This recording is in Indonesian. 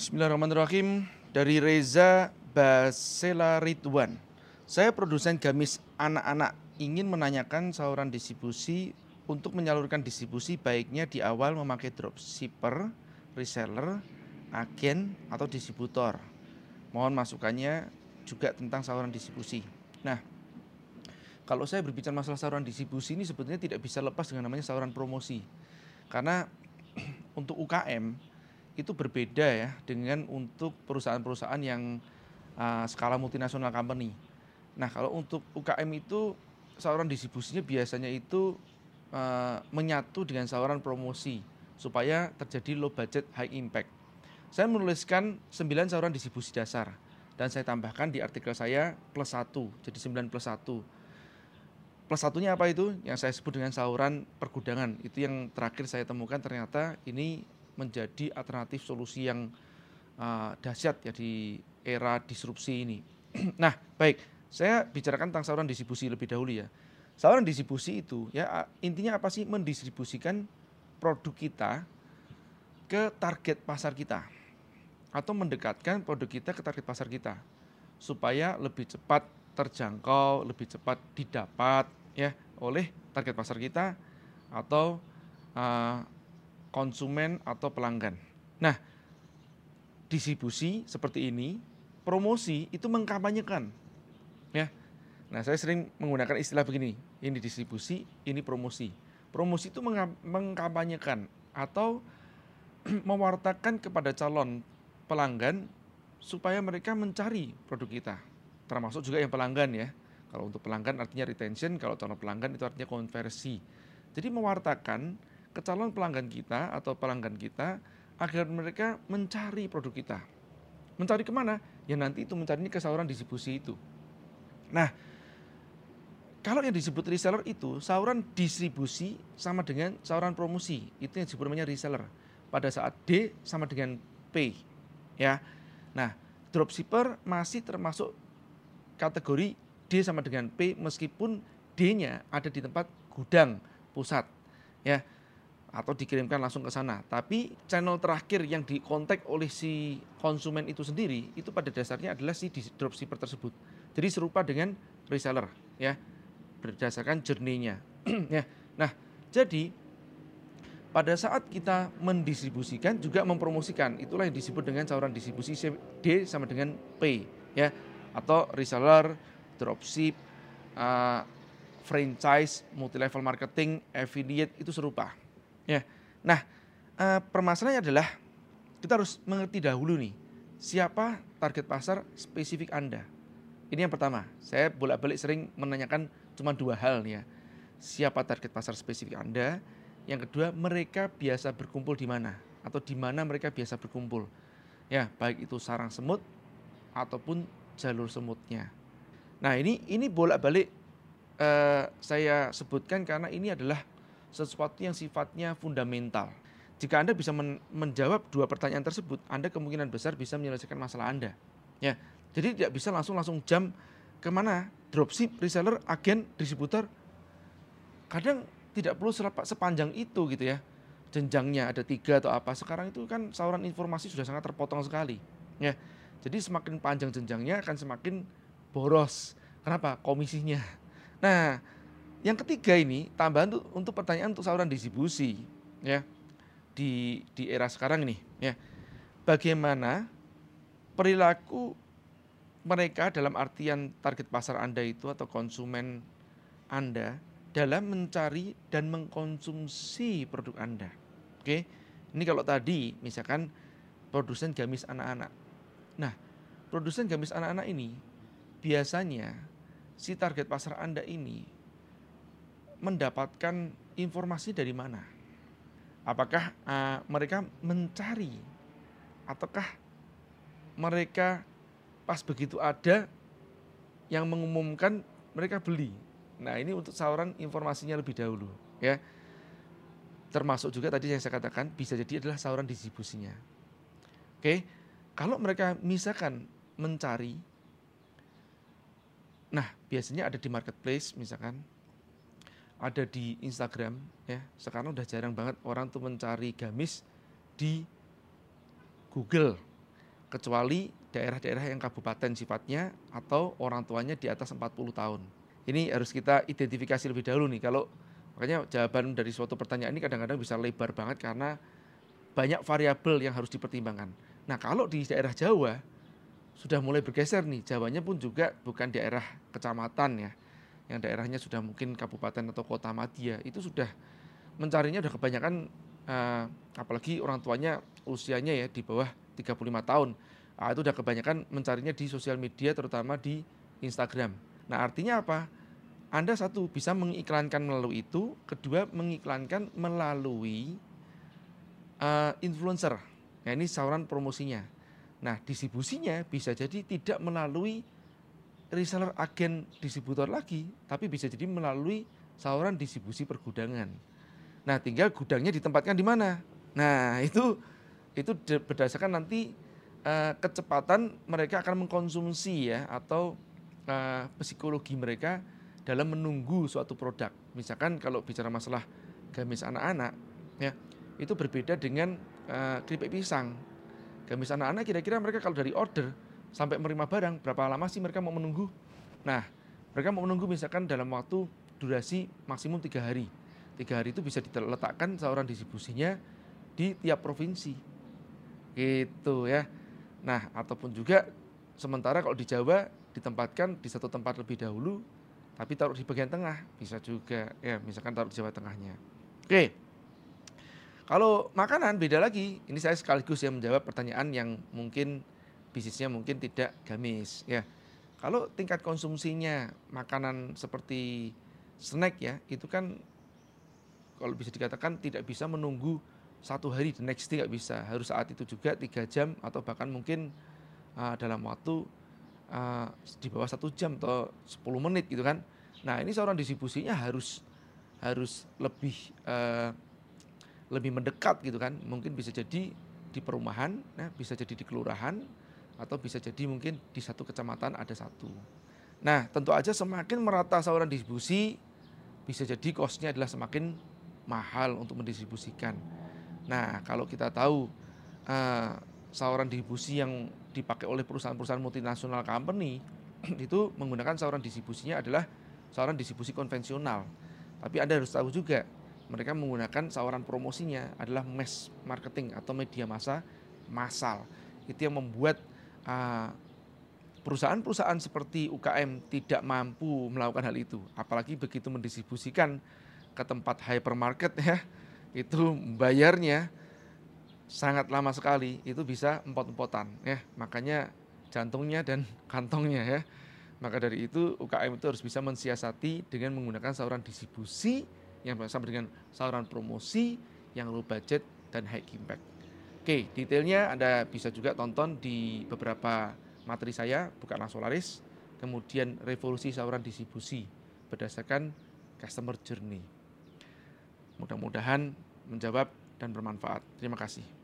Bismillahirrahmanirrahim. Dari Reza Basela Ridwan. Saya produsen gamis anak-anak ingin menanyakan saluran distribusi untuk menyalurkan distribusi baiknya di awal memakai dropshipper, reseller, agen atau distributor. Mohon masukannya juga tentang saluran distribusi. Nah, kalau saya berbicara masalah saluran distribusi ini sebetulnya tidak bisa lepas dengan namanya saluran promosi. Karena untuk UKM itu berbeda ya dengan untuk perusahaan-perusahaan yang uh, skala multinasional company. Nah, kalau untuk UKM itu saluran distribusinya biasanya itu uh, menyatu dengan saluran promosi supaya terjadi low budget high impact. Saya menuliskan 9 saluran distribusi dasar dan saya tambahkan di artikel saya plus 1, jadi 9 plus 1 plus satunya apa itu yang saya sebut dengan saluran pergudangan itu yang terakhir saya temukan ternyata ini menjadi alternatif solusi yang uh, dahsyat ya di era disrupsi ini. nah baik saya bicarakan tentang saluran distribusi lebih dahulu ya. Saluran distribusi itu ya intinya apa sih mendistribusikan produk kita ke target pasar kita atau mendekatkan produk kita ke target pasar kita supaya lebih cepat terjangkau, lebih cepat didapat ya oleh target pasar kita atau uh, konsumen atau pelanggan. Nah, distribusi seperti ini, promosi itu mengkampanyekan. Ya. Nah, saya sering menggunakan istilah begini, ini distribusi, ini promosi. Promosi itu mengkampanyekan atau mewartakan kepada calon pelanggan supaya mereka mencari produk kita. Termasuk juga yang pelanggan ya. Kalau untuk pelanggan artinya retention, kalau calon pelanggan itu artinya konversi. Jadi mewartakan ke calon pelanggan kita atau pelanggan kita agar mereka mencari produk kita. Mencari ke mana? Ya nanti itu mencarinya ke saluran distribusi itu. Nah, kalau yang disebut reseller itu saluran distribusi sama dengan saluran promosi. Itu yang disebut namanya reseller. Pada saat D sama dengan P. Ya. Nah, dropshipper masih termasuk kategori D sama dengan P meskipun D-nya ada di tempat gudang pusat ya atau dikirimkan langsung ke sana. Tapi channel terakhir yang dikontak oleh si konsumen itu sendiri itu pada dasarnya adalah si dropshipper tersebut. Jadi serupa dengan reseller ya berdasarkan journey-nya. ya. Nah, jadi pada saat kita mendistribusikan juga mempromosikan itulah yang disebut dengan saluran distribusi D sama dengan P ya atau reseller dropship, uh, franchise, multi level marketing, affiliate itu serupa. Ya. Nah, uh, permasalahannya adalah kita harus mengerti dahulu nih siapa target pasar spesifik Anda. Ini yang pertama. Saya bolak-balik sering menanyakan cuma dua hal nih ya. Siapa target pasar spesifik Anda? Yang kedua, mereka biasa berkumpul di mana atau di mana mereka biasa berkumpul. Ya, baik itu sarang semut ataupun jalur semutnya. Nah ini ini bolak-balik uh, saya sebutkan karena ini adalah sesuatu yang sifatnya fundamental. Jika Anda bisa men menjawab dua pertanyaan tersebut, Anda kemungkinan besar bisa menyelesaikan masalah Anda. Ya, jadi tidak bisa langsung langsung jam ke mana dropship, reseller, agen, distributor. Kadang tidak perlu sepanjang itu gitu ya. Jenjangnya ada tiga atau apa. Sekarang itu kan saluran informasi sudah sangat terpotong sekali. Ya, jadi semakin panjang jenjangnya akan semakin boros. Kenapa? Komisinya. Nah, yang ketiga ini tambahan untuk, untuk pertanyaan untuk saluran distribusi ya di di era sekarang ini ya. Bagaimana perilaku mereka dalam artian target pasar Anda itu atau konsumen Anda dalam mencari dan mengkonsumsi produk Anda. Oke. Ini kalau tadi misalkan produsen gamis anak-anak. Nah, produsen gamis anak-anak ini biasanya si target pasar Anda ini mendapatkan informasi dari mana? Apakah uh, mereka mencari ataukah mereka pas begitu ada yang mengumumkan mereka beli. Nah, ini untuk saluran informasinya lebih dahulu, ya. Termasuk juga tadi yang saya katakan bisa jadi adalah saluran distribusinya. Oke. Kalau mereka misalkan mencari Nah, biasanya ada di marketplace misalkan, ada di Instagram ya. Sekarang udah jarang banget orang tuh mencari gamis di Google. kecuali daerah-daerah yang kabupaten sifatnya atau orang tuanya di atas 40 tahun. Ini harus kita identifikasi lebih dahulu nih. Kalau makanya jawaban dari suatu pertanyaan ini kadang-kadang bisa lebar banget karena banyak variabel yang harus dipertimbangkan. Nah, kalau di daerah Jawa sudah mulai bergeser nih, Jawanya pun juga bukan daerah kecamatan ya. Yang daerahnya sudah mungkin kabupaten atau kota madya, itu sudah mencarinya udah kebanyakan uh, apalagi orang tuanya usianya ya di bawah 35 tahun. Nah, itu udah kebanyakan mencarinya di sosial media terutama di Instagram. Nah, artinya apa? Anda satu bisa mengiklankan melalui itu, kedua mengiklankan melalui uh, influencer. Nah, ini saluran promosinya. Nah, distribusinya bisa jadi tidak melalui reseller agen distributor lagi, tapi bisa jadi melalui saluran distribusi pergudangan. Nah, tinggal gudangnya ditempatkan di mana. Nah, itu itu berdasarkan nanti uh, kecepatan mereka akan mengkonsumsi ya atau uh, psikologi mereka dalam menunggu suatu produk. Misalkan kalau bicara masalah gamis anak-anak ya, itu berbeda dengan uh, keripik pisang. Gamis anak-anak kira-kira mereka kalau dari order sampai menerima barang berapa lama sih mereka mau menunggu? Nah, mereka mau menunggu misalkan dalam waktu durasi maksimum tiga hari. Tiga hari itu bisa diletakkan seorang distribusinya di tiap provinsi. Gitu ya. Nah ataupun juga sementara kalau di Jawa ditempatkan di satu tempat lebih dahulu tapi taruh di bagian tengah bisa juga ya misalkan taruh di Jawa Tengahnya. Oke. Kalau makanan beda lagi. Ini saya sekaligus yang menjawab pertanyaan yang mungkin bisnisnya mungkin tidak gamis ya. Kalau tingkat konsumsinya makanan seperti snack ya itu kan kalau bisa dikatakan tidak bisa menunggu satu hari the next day nggak bisa. Harus saat itu juga tiga jam atau bahkan mungkin uh, dalam waktu uh, di bawah satu jam atau 10 menit gitu kan. Nah ini seorang distribusinya harus harus lebih uh, lebih mendekat gitu kan. Mungkin bisa jadi di perumahan nah bisa jadi di kelurahan atau bisa jadi mungkin di satu kecamatan ada satu nah tentu aja semakin merata saluran distribusi bisa jadi kosnya adalah semakin mahal untuk mendistribusikan. Nah, kalau kita tahu uh, saluran distribusi yang dipakai oleh perusahaan-perusahaan multinasional company itu menggunakan saluran distribusinya adalah saluran distribusi konvensional. Tapi Anda harus tahu juga mereka menggunakan saluran promosinya adalah mass marketing atau media massa massal. Itu yang membuat perusahaan-perusahaan seperti UKM tidak mampu melakukan hal itu. Apalagi begitu mendistribusikan ke tempat hypermarket ya, itu bayarnya sangat lama sekali, itu bisa empot-empotan ya. Makanya jantungnya dan kantongnya ya. Maka dari itu UKM itu harus bisa mensiasati dengan menggunakan saluran distribusi yang sama dengan saluran promosi yang low budget dan high impact. Oke, detailnya Anda bisa juga tonton di beberapa materi saya, bukanlah Solaris, kemudian revolusi saluran distribusi berdasarkan customer journey. Mudah-mudahan menjawab dan bermanfaat. Terima kasih.